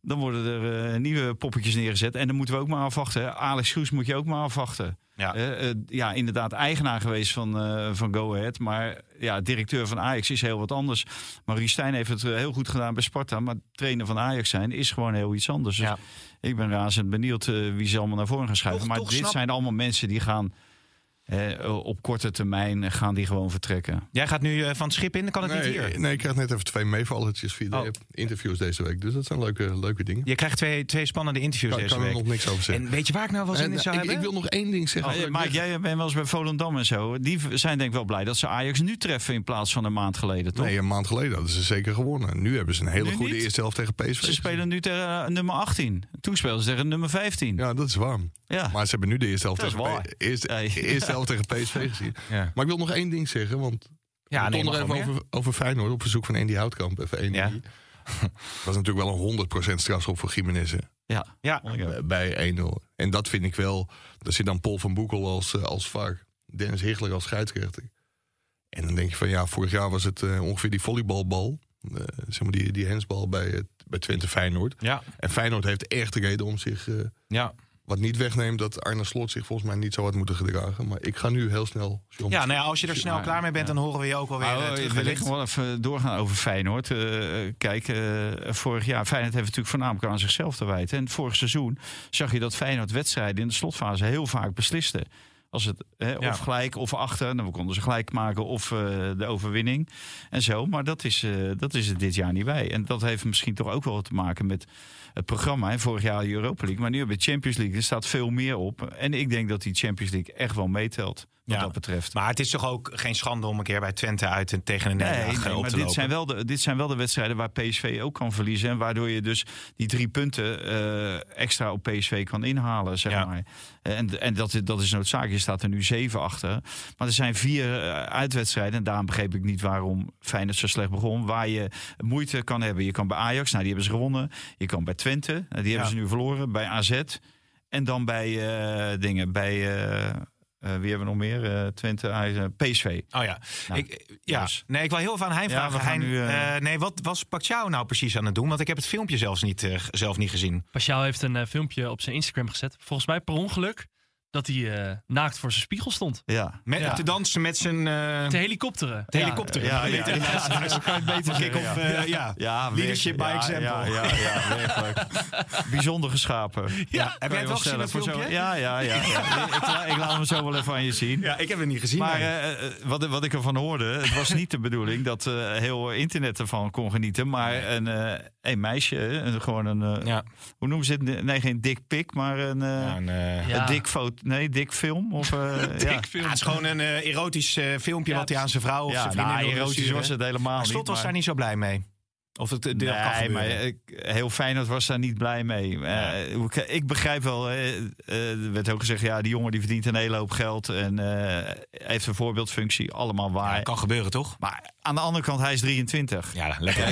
dan worden er eh, nieuwe poppetjes neergezet. En dan moeten we ook maar afwachten. Alex Groes moet je ook maar afwachten. Ja. Eh, eh, ja, inderdaad eigenaar geweest van, eh, van Go Ahead. Maar ja, directeur van Ajax is heel wat anders. Marie Stijn heeft het heel goed gedaan bij Sparta. Maar trainer van Ajax zijn is gewoon heel iets anders. Dus Ja. ik ben razend benieuwd wie ze allemaal naar voren gaan schuiven. Toch- maar toch dit snap- zijn allemaal mensen die gaan eh, op korte termijn eh, gaan die gewoon vertrekken. Jij gaat nu eh, van het schip in, dan kan het niet hier. nee, ik krijg net even twee meevalletjes via de Oh. interviews deze week. Dus dat zijn leuke, leuke dingen. Je krijgt twee, twee spannende interviews Daar deze kan er week. nog niks over zeggen. En weet je waar ik nou wel zin En, in zou ik, ik hebben? wil nog één ding zeggen. Oh, ik jij bent wel eens bij Volendam en zo. Die zijn denk ik wel blij dat ze Ajax nu treffen in plaats van een maand geleden, toch? Nee, een maand geleden hadden ze zeker gewonnen. Nu hebben ze een hele Nu goede niet? eerste helft tegen PSV. Ze spelen nu tegen eh, nummer 18. Toen speelden ze tegen nummer 15. Ja. Ja, dat is warm. Maar ze hebben nu de eerste helft, Dat is tegen, eerste helft tegen PSV gezien. Ja. Maar ik wil nog één ding zeggen, want Ja, we nee, nog even over, over Feyenoord op verzoek van Andy Houtkamp. Even één Ja. Dat was natuurlijk wel een 100% strafschop voor Jiménez Ja. Ja, bij- bij 1-0. En dat vind ik wel, daar zit dan Paul van Boekel als, eh, als VAR. Dennis Hichler als scheidsrechter. En dan denk je van ja, vorig jaar was het eh, ongeveer die volleybalbal. eh, zeg maar die, die hensbal bij, het, bij Twente Feyenoord. ja, En Feyenoord heeft echt de reden om zich... eh, ja. Wat niet wegneemt dat Arne Slot zich volgens mij niet zo had moeten gedragen. Maar ik ga nu heel snel... John, Ja, nou ja, als je er snel Maar- klaar mee bent, dan horen we je ook wel weer Oh, eh, terug wil ik wellicht. nog wel even doorgaan over Feyenoord. Eh, kijk, eh, vorig jaar, Feyenoord heeft natuurlijk voornamelijk aan zichzelf te wijten. En vorig seizoen zag je dat Feyenoord wedstrijden in de slotfase heel vaak besliste. Als het hè, Ja. of gelijk of achter, dan konden ze gelijk maken of eh, de overwinning en zo. Maar dat is, eh, dat is er dit jaar niet bij. En dat heeft misschien toch ook wel wat te maken met het programma. Hè. Vorig jaar de Europa League, maar nu bij Champions League. Er staat veel meer op. En ik denk dat die Champions League echt wel meetelt, wat Ja. dat betreft. Maar het is toch ook geen schande om een keer bij Twente uit en tegen een Nee, nederlaag nee, eh, maar dit lopen. zijn, wel de, dit zijn wel de wedstrijden waar PSV ook kan verliezen. En waardoor je dus die drie punten eh, extra op PSV kan inhalen, zeg Ja. maar. En, en dat, dat is noodzakelijk. Je staat er nu zeven achter. Maar er zijn vier eh, uitwedstrijden. En daarom begreep ik niet waarom Feyenoord zo slecht begon. Waar je moeite kan hebben. Je kan bij Ajax, nou die hebben ze gewonnen. Je kan bij Twente, nou, die hebben Ja. ze nu verloren. Bij AZ. En dan bij eh, dingen, bij... eh, eh, wie hebben we nog meer? Eh, Twente, eh, PSV. Oh ja. Nou, ik, ja. dus. Nee, ik wil heel veel aan Hein Ja, vragen. Hein, nu, eh, eh, nee, wat was Pacquiao nou precies aan het doen? Want ik heb het filmpje zelfs niet, eh, zelf niet gezien. Pashao heeft een eh, filmpje op zijn Instagram gezet. Volgens mij per ongeluk dat hij eh, naakt voor zijn spiegel stond. Ja. Met, Ja. Te dansen met zijn eh, Te helikopteren. de helikopter. Ja, ja, ja, ja, zo kan je het beter Kick-off, eh, ja. Ja, Leadership by ja, example. Ja, ja, ja, werkelijk. Bijzonder geschapen. Ja, heb jij het wel gezien, dat Voor zo- filmpje? Ja, ja, ja. ja. ik, ik laat hem zo wel even aan je zien. Ja, ik heb het niet gezien. Maar nee. wat, wat ik ervan hoorde, het was niet de bedoeling dat eh, heel internet ervan kon genieten. Maar een, eh, een meisje, gewoon een, eh, ja. hoe noemen ze het? Nee, geen dik pik, maar een, Ja, een, Ja. een dik foto, nee, dik film. Of, eh, ja. Dik film. ja, het is gewoon een eh, erotisch eh, filmpje wat hij aan zijn vrouw of Ja, zijn vriendin nou, wilde erotisch was het helemaal Maar niet. Slot was maar- daar niet zo blij mee. Of het deel Nee, maar ik, heel Feyenoord was daar niet blij mee. Eh, hoe ik, ik begrijp wel, eh, er werd ook gezegd... ja, die jongen die verdient een hele hoop geld... en eh, heeft een voorbeeldfunctie, allemaal waar. Ja, kan gebeuren, toch? Maar aan de andere kant, hij is 23. Ja, lekker.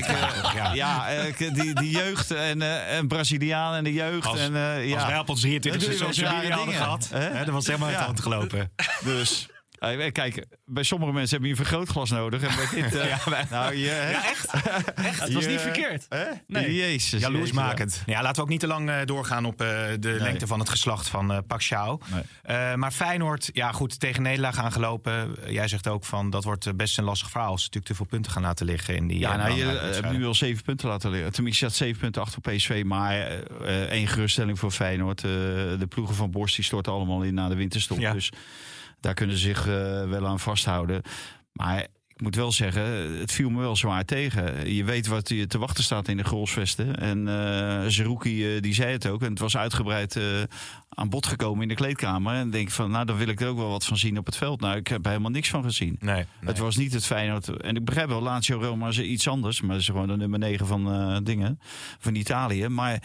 ja. Ja, die, die jeugd en een Braziliaan en de jeugd. Als- en, ja. Als wij op ons 23 Dan doe je wel social media hadden gehad, hè? dan was helemaal uit de Ja. hand gelopen. Dus... eh, Kijk, bij sommige mensen heb je een vergrootglas nodig. En bij dit... eh, nou, je, Ja, echt? Het was niet verkeerd. Hè? Nee. Jezus. Jaloersmakend. Ja, laten we ook niet te lang eh, doorgaan op eh, de lengte van het geslacht van eh Pacquiao. Nee. Eh, maar Feyenoord, ja goed, tegen Nederland aangelopen. Jij zegt ook van, dat wordt best een lastig verhaal... als ze natuurlijk te veel punten gaan laten liggen in die Ja, nou, je hebt nu al zeven punten laten liggen. Tenminste, je staat zeven punten achter op PSV. Maar één geruststelling voor Feyenoord. Eh, de ploegen van Borst die storten allemaal in na de winterstop. Ja. Dus daar kunnen ze zich eh, wel aan vasthouden. Maar ik moet wel zeggen, het viel me wel zwaar tegen. Je weet wat je te wachten staat in de goalsvesten. En eh Zerouki, eh, die zei het ook. En het was uitgebreid aan bod gekomen in de kleedkamer. En denk ik van, nou, dan wil ik er ook wel wat van zien op het veld. Nou, ik heb er helemaal niks van gezien. Nee, nee. Het was niet het Feyenoord. En ik begrijp wel, Lazio Roma is iets anders. Maar dat is gewoon de nummer 9 van dingen. Van Italië. Maar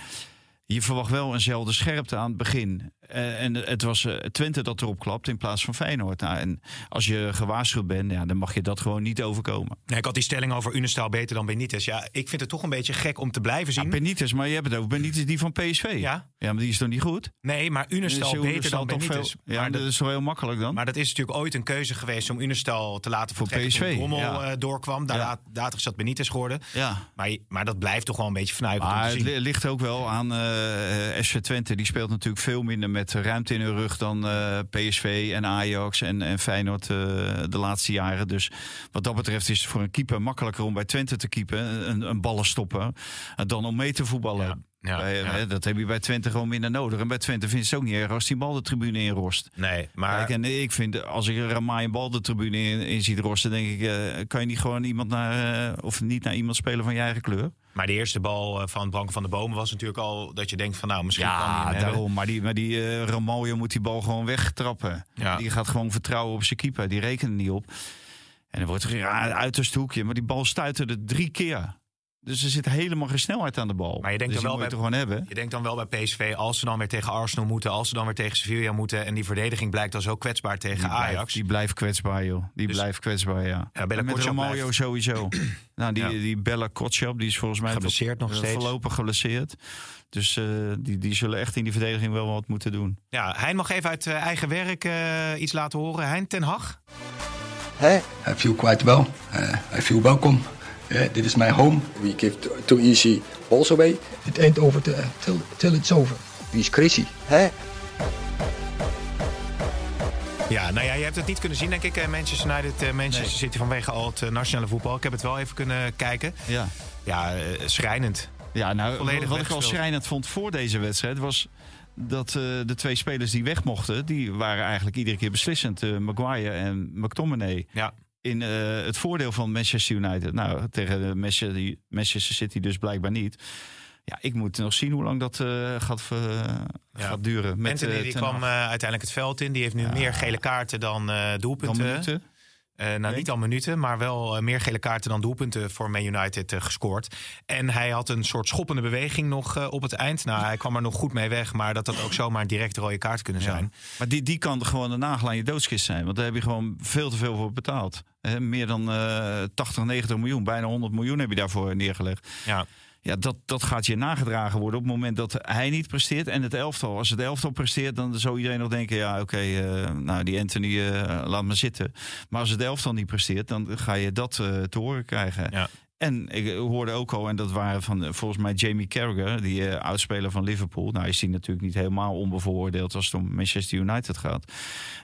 je verwacht wel eenzelfde scherpte aan het begin. Eh, en het was eh, Twente dat erop klapt in plaats van Feyenoord. Nou, en als je gewaarschuwd bent, ja, dan mag je dat gewoon niet overkomen. Nee, ik had die stelling over Unestal beter dan Benitez. Ja, ik vind het toch een beetje gek om te blijven zien. Ja, Benitez, maar je hebt het over Benitez die van PSV. Ja. ja maar die is toch niet goed? nee, maar Unestal Is beter dan toch Benitez. veel- Ja, maar, dat dat, is toch heel makkelijk dan? maar dat is natuurlijk ooit een keuze geweest om Unestal te laten Voor PSV, Rommel ja. eh, doorkwam. Daarna, Ja. Later is dat Benitez geworden. ja. Maar, maar dat blijft toch wel een beetje vanuit Maar het ligt ook wel aan eh SC Twente. Die speelt natuurlijk veel minder met ruimte in hun rug dan eh, PSV en Ajax en, en Feyenoord eh, de laatste jaren. Dus wat dat betreft is het voor een keeper makkelijker om bij Twente te keepen. Een, een ballen stoppen. eh, dan om mee te voetballen. Ja, Bij- ja. Dat heb je bij Twente gewoon minder nodig. En bij Twente vindt ze het ook niet erg als die bal de tribune in rost. Nee, maar Kijk, en ik vind, als ik een Ramai een bal de tribune in, in ziet rosten, denk ik, eh, kan je niet gewoon iemand naar, eh, of niet naar iemand spelen van je eigen kleur? Maar de eerste bal eh, van Branko van de Bomen was natuurlijk al dat je denkt van nou misschien kan hij hem Ja, hebben. daarom. Maar die, maar die Ramaljo moet die bal gewoon wegtrappen. Ja. Die gaat gewoon vertrouwen op zijn keeper. Die rekent er niet op. En dan wordt er ja, een uiterste hoekje. Maar die bal stuiterde drie keer. Dus er zit helemaal geen snelheid aan de bal. Maar je denkt dus die wel bij- gewoon hebben. Je denkt dan wel bij PSV, als ze dan weer tegen Arsenal moeten, als ze dan weer tegen Sevilla moeten en die verdediging blijkt dan zo kwetsbaar tegen Die Ajax. blijft, die blijft kwetsbaar, joh. Die Dus- blijft kwetsbaar, ja. Ja, Bella En met blijft. sowieso. nou, die, Ja. die Bella Kotschap, die is volgens mij Geblesseerd nog steeds. voorlopig geblesseerd. Dus eh, die, die zullen echt in die verdediging wel wat moeten doen. Ja, Hein mag even uit eh, eigen werk eh, iets laten horen. Hein ten Hag. Hey, I feel quite well. Uh, I feel welcome. Uh, this is my home. We give too, easy balls away. It ain't over till, till, till it's over. Wie is crazy? Hey, Ja, nou ja, je hebt het niet kunnen zien, denk ik. eh, Manchester United, eh, Manchester Nee. City vanwege al het eh, nationale voetbal. Ik heb het wel even kunnen kijken. Ja. Ja, schrijnend. Ja, nou, Volledig wat ik al schrijnend vond voor deze wedstrijd was dat eh, de twee spelers die weg mochten, die waren eigenlijk iedere keer beslissend. eh, Maguire en McTominay. Ja. In eh, het voordeel van Manchester United. Nou, tegen Manchester, Manchester City dus blijkbaar niet. Ja, ik moet nog zien hoe lang dat eh, gaat, Ja. gaat duren. Met, Anthony eh, die kwam uiteindelijk het veld in. Die heeft nu Ja. meer gele kaarten dan Dan Eh, nou, Nee. niet al minuten, maar wel eh, meer gele kaarten dan doelpunten voor Man United eh, gescoord. En hij had een soort schoppende beweging nog op het eind. Nou, hij kwam er nog goed mee weg, maar dat had ook zomaar een directe rode kaart kunnen Ja. zijn. Maar die, die kan gewoon de nagel aan je doodskist zijn. Want daar heb je gewoon veel te veel voor betaald. Meer dan eh 80, 90 miljoen. Bijna 100 miljoen heb je daarvoor neergelegd. Ja. Ja, dat, dat gaat je nagedragen worden op het moment dat hij niet presteert. En het elftal. Als het elftal presteert, dan zou iedereen nog denken... ja, oké, eh, nou, die Anthony, eh, laat maar zitten. Maar als het elftal niet presteert, dan ga je dat eh, te horen krijgen. Ja. En ik hoorde ook al, en dat waren van eh, volgens mij Jamie Carragher, die eh oudspeler van Liverpool. Nou is die natuurlijk niet helemaal onbevooroordeeld als het om Manchester United gaat.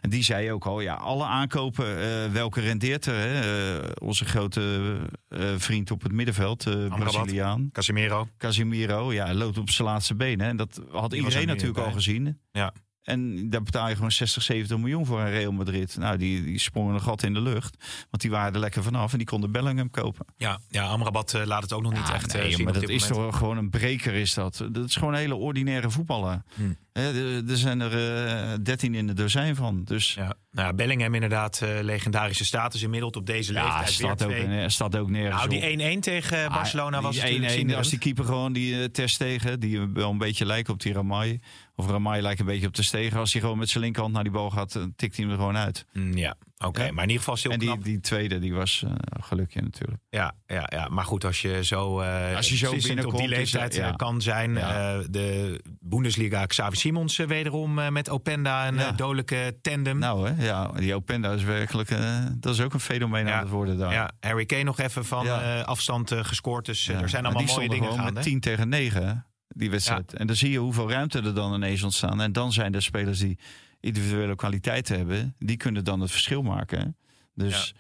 En die zei ook al, ja, alle aankopen, eh, welke rendeert er? Hè? Eh, onze grote eh, vriend op het middenveld, eh. Braziliaan. Casemiro. Casimiro, ja, loopt op zijn laatste benen. En dat had Die er iedereen natuurlijk al gezien. Ja. En daar betaal je gewoon 60, 70 miljoen voor een Real Madrid. Nou, die, die sprongen een gat in de lucht. Want die waren er lekker vanaf en die konden Bellingham kopen. Ja, ja Amrabat eh, laat het ook nog niet echt nee, eh, zien maar dat is toch gewoon een breker is dat. Dat is gewoon een hele ordinaire voetballer. Hmm. Er, zijn er eh, 13 in de dozijn van. Dus Ja. Nou, ja, Bellingham inderdaad, legarische status inmiddels op deze ja, leeftijd. staat ook, staat ook nergens Nou, die 1-1 tegen Ah, Barcelona was natuurlijk 1-1 als zinderend. die keeper gewoon die uh, Ter Stegen, die wel een beetje lijkt op die Ramai. Of Ramai lijkt een beetje op Ter Stegen. Als hij gewoon met zijn linkerhand naar die bal gaat, dan tikt hij hem er gewoon uit. Mm, Ja, oké. Ja. Maar in ieder geval is het En heel die, tweede, die was eh gelukje natuurlijk. Ja, ja, ja, maar goed, als je zo, eh Als je zo beslissend op die binnenkomt, is leeftijd ja. eh, kan zijn. Ja. eh, de Bundesliga, Xavi Simons eh, wederom eh, met Openda een eh, dodelijke tandem. Nou hè, ja, die Openda is werkelijk, eh, dat is ook een fenomeen aan het worden daar. ja, Harry Kane nog even van eh, afstand eh, gescoord. Dus eh, er zijn allemaal mooie dingen gaande. met 10 tegen 9, hè, die wedstrijd. En dan zie je hoeveel ruimte er dan ineens ontstaan. En dan zijn er spelers die individuele kwaliteiten hebben. Die kunnen dan het verschil maken. Dus...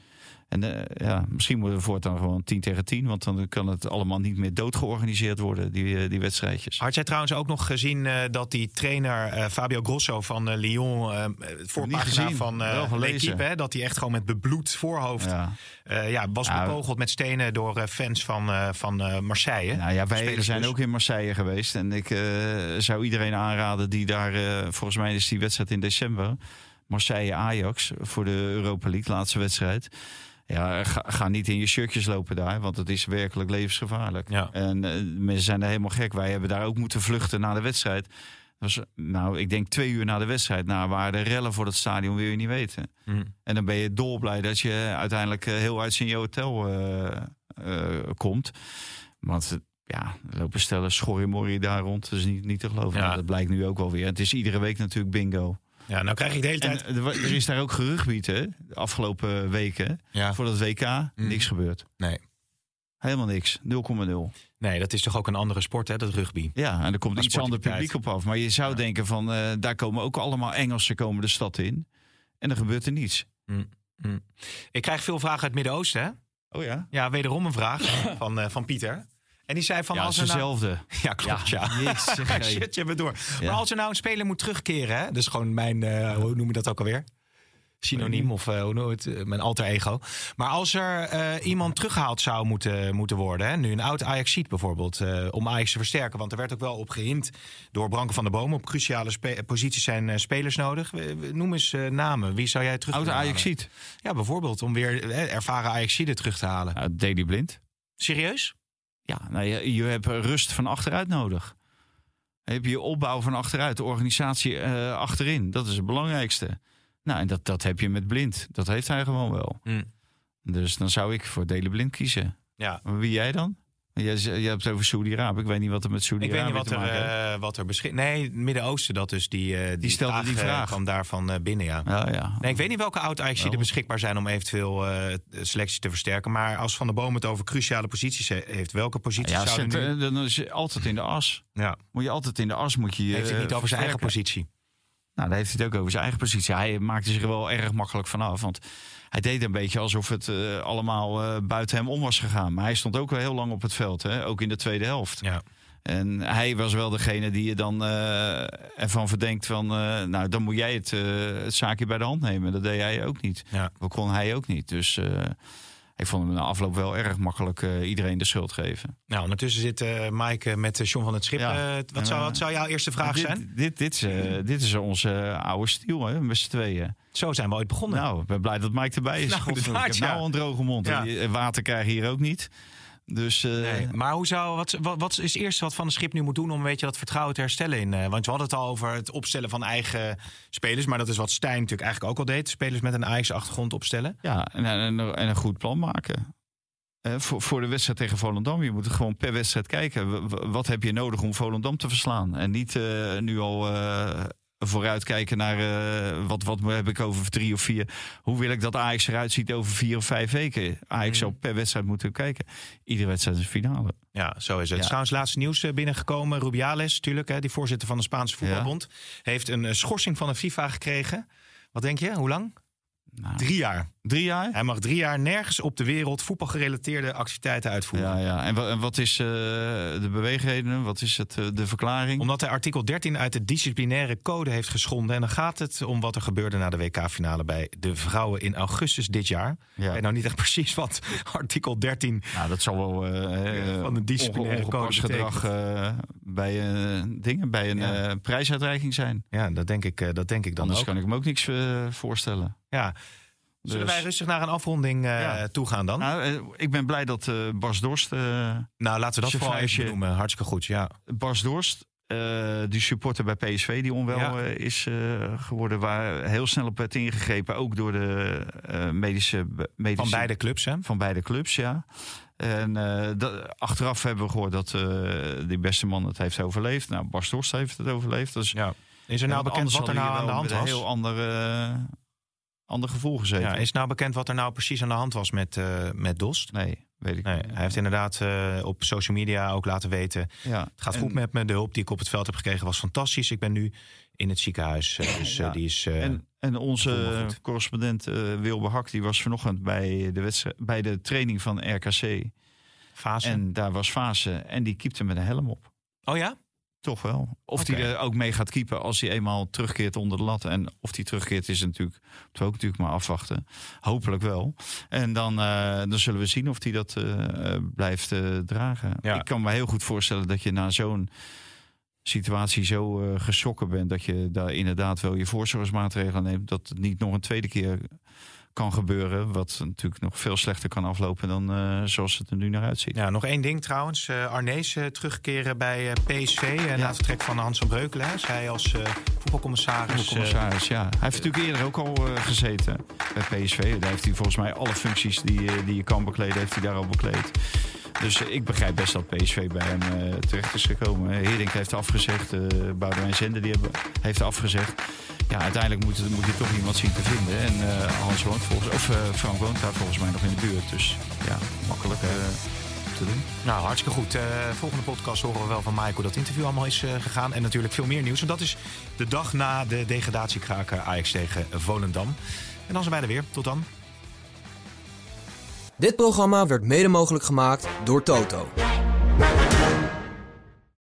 En eh, ja, misschien moeten we voortaan gewoon 10 tegen 10. Want dan kan het allemaal niet meer doodgeorganiseerd worden, die, eh, die wedstrijdjes. Had jij trouwens ook nog gezien eh, dat die trainer Fabio Grosso van Lyon, voorpagina van. L'Equipe, hè, dat hij echt gewoon met bebloed voorhoofd Ja. ja, was Ja. bekogeld met stenen door fans van, van Marseille. Nou ja, wij zijn ook in Marseille geweest. En ik zou iedereen aanraden die daar... volgens mij is die wedstrijd in december. Marseille-Ajax voor de Europa League, laatste wedstrijd. Ja, ga, ga niet in je shirtjes lopen daar, want het is werkelijk levensgevaarlijk. Ja. En eh, mensen zijn er helemaal gek. Wij hebben daar ook moeten vluchten na de wedstrijd. Dat was, nou, ik denk twee uur na de wedstrijd. Nou, waren de rellen voor het stadion, wil je niet weten. Hm. En dan ben je dolblij dat je uiteindelijk eh, heel uit in je hotel eh, komt. Want ja, lopen stellen schorrimorrie daar rond. Dat is niet, niet te geloven. Ja. Nou, dat blijkt nu ook wel weer. Het is iedere week natuurlijk bingo. Ja, nou krijg ik de hele tijd... er, wa- er is daar ook gerugbied, hè? De afgelopen weken. Ja. Voor dat WK, Mm. niks gebeurd. Nee. Helemaal niks. 0,0. nee, dat is toch ook een andere sport, hè, dat rugby. Ja, en er komt iets ander publiek op af. Maar je zou denken van, eh, daar komen ook allemaal Engelsen komen de stad in. En dan gebeurt er niets. Ik krijg veel vragen uit het Midden-Oosten, hè? Oh ja? Ja, wederom een vraag van, eh, van Pieter. En die zei van ja, als er nou... dezelfde. Ja, klopt, ja. Hey. Shit, je bent door. Ja. Maar als er nou een speler moet terugkeren, hè? Dus gewoon mijn, eh, hoe noem je dat ook alweer? Synoniem of eh, hoe noem het? Eh, mijn alter ego. Maar als er iemand teruggehaald zou moeten, moeten worden, hè? nu een oud Ajaxiet bijvoorbeeld, om Ajax te versterken. Want er werd ook wel op gehind door Branko van der Boom. Op cruciale posities zijn spelers nodig. Noem eens namen. Wie zou jij terug Oude willen Ajax. Ja, bijvoorbeeld om weer ervaren Ajaxieden terug te halen. Ja, Daily Blind. Serieus? Ja, nou, je, je hebt rust van achteruit nodig. Heb je opbouw van achteruit, de organisatie eh, achterin. Dat is het belangrijkste. Nou, en dat, dat heb je met Blind. Dat heeft hij gewoon wel. Hm. Dus dan zou ik voor Daily Blind kiezen. Ja. Wie jij dan? Je hebt het over Saudi-Arabië. Ik weet niet wat er met Ik weet niet Saudi-Arabië wat er, eh, wat er beschik... Nee, het Midden-Oosten, dat dus die, eh, die, stelde die eh, vraag. kwam daarvan eh, binnen, ja. Ja, ja. Nee, ik weet niet welke oud ajax er beschikbaar zijn om eventueel eh selectie te versterken. Maar als Van der Boom het over cruciale posities he- heeft, welke posities ja zouden zet, nu... eh, dan is je altijd in de as. Ja, Moet je altijd in de as moet je heeft hij het niet eh, over zijn eigen positie. Nou, daar heeft hij het ook over zijn eigen positie. Hij maakte zich er wel erg makkelijk vanaf. Want hij deed een beetje alsof het eh, allemaal eh, buiten hem om was gegaan. Maar hij stond ook wel heel lang op het veld. Hè? Ook in de tweede helft. Ja. En hij was wel degene die je dan eh, ervan verdenkt van... nou, dan moet jij het, het zaakje bij de hand nemen. Dat deed hij ook niet. Ja. Dat kon hij ook niet. Dus ik vond hem na afloop wel erg makkelijk eh, iedereen de schuld geven. Nou, ondertussen zit eh Mike met eh, John van het Schip. Ja. Wat, zou, wat zou jouw eerste vraag dit, zijn? Dit, dit, is, dit is onze oude stiel, hè, met z'n tweeën. Zo zijn we ooit begonnen. Nou, ik ben blij dat Mike erbij is. Nou, inderdaad, ik heb nou ja. al een droge mond. Ja. Water krijg je hier ook niet. Dus eh, Nee, maar hoe zou, wat, wat, wat is het eerste wat Van de Schip nu moet doen om een beetje dat vertrouwen te herstellen? In, eh, want we hadden het al over het opstellen van eigen spelers. Maar dat is wat Stijn natuurlijk eigenlijk ook al deed. Spelers met een Ajax-achtergrond opstellen. ja, en, en, en een goed plan maken. Eh, voor, voor de wedstrijd tegen Volendam. Je moet gewoon per wedstrijd kijken. W- Wat heb je nodig om Volendam te verslaan? En niet eh, nu al eh, vooruitkijken naar eh, wat, wat heb ik over drie of vier. Hoe wil ik dat Ajax eruit ziet over vier of vijf weken? Ajax zou per wedstrijd moeten kijken. Iedere wedstrijd is een finale. Ja, zo is het. Ja. Trouwens, laatste nieuws eh, binnengekomen. Rubiales, natuurlijk, hè, die voorzitter van de Spaanse voetbalbond, heeft een eh, schorsing van de FIFA gekregen. Wat denk je? Hoe lang? Nou, Drie jaar. Drie jaar? Hij mag drie jaar nergens op de wereld voetbalgerelateerde activiteiten uitvoeren. Ja, ja. En, wa- en wat is eh, de beweegreden? Wat is het, eh, de verklaring? Omdat hij artikel 13 uit de disciplinaire code heeft geschonden. En dan gaat het om wat er gebeurde na de WK-finale bij de vrouwen in augustus dit jaar. Ja. weet nou niet echt precies wat artikel 13 Nou, dat zal wel eh, Van de disciplinaire code gedrag bij, dingen, bij een Ja. prijsuitreiking zijn. Ja, dat denk ik, dat denk ik dan Anders ook. kan ik me ook niks voorstellen. Ja. Zullen Dus- wij rustig naar een afronding Ja. toe gaan dan? Nou, eh, ik ben blij dat eh, Bas Dorst, Nou, laten we dat vooral even noemen. Hartstikke goed, ja. Bas Dorst, die supporter bij PSV die onwel Ja. is geworden, waar heel snel op werd ingegrepen, ook door de medische, medische Van beide clubs, hè? Van beide clubs, ja. En dat, achteraf hebben we gehoord dat die beste man het heeft overleefd. Nou, Bas Dorst heeft het overleefd. Dus Ja. Is er nou bekend wat er nou aan de hand was? Een heel ander, eh, ander gevoel gezeten. Ja, is nou bekend wat er nou precies aan de hand was met, eh, met Dost? Nee, weet ik Nee, niet. hij heeft inderdaad eh, op social media ook laten weten... Ja. het gaat En- goed met me, de hulp die ik op het veld heb gekregen was fantastisch. Ik ben nu in het ziekenhuis, eh, dus Ja. die is... En, en onze correspondent Wilbur Hak die was vanochtend bij de, wedstrijd, bij de training van RKC. fase. En daar was Fase en die keepte met een helm op. Oh ja? Toch wel. Of die er ook mee gaat keepen als hij eenmaal terugkeert onder de lat. En of die terugkeert is natuurlijk, moeten we ook natuurlijk maar afwachten. Hopelijk wel. En dan, eh, dan zullen we zien of hij dat eh, eh, blijft eh, dragen. Ja. Ik kan me heel goed voorstellen dat je na zo'n situatie zo eh geschrokken bent... dat je daar inderdaad wel je voorzorgsmaatregelen neemt. Dat het niet nog een tweede keer kan gebeuren. Wat natuurlijk nog veel slechter kan aflopen dan eh, zoals het er nu naar uitziet. Ja, nog één ding trouwens. Eh Arnees eh, terugkeren bij PSV. en na het vertrek van Hans van Breukelen. hè. Zij als voetbalcommissaris. Voor commissaris, ja. Hij heeft natuurlijk eerder ook al gezeten bij PSV. Daar heeft hij volgens mij alle functies die, die je kan bekleden, heeft hij daar al bekleed. Dus ik begrijp best dat PSV bij hem terecht is gekomen. Heerink heeft afgezegd, eh Boudewijn Zender die hebben, heeft afgezegd. Ja, uiteindelijk moet, moet je toch iemand zien te vinden. En eh, Hans woont volgens, of eh, Frank woont daar volgens mij nog in de buurt. Dus ja, makkelijk eh, te doen. Nou, hartstikke goed. Eh, volgende podcast horen we wel van Michael dat interview allemaal is eh, gegaan. En natuurlijk veel meer nieuws. En dat is de dag na de degradatiekraker Ajax tegen Volendam. En dan zijn wij er weer. Tot dan. Dit programma werd mede mogelijk gemaakt door Toto.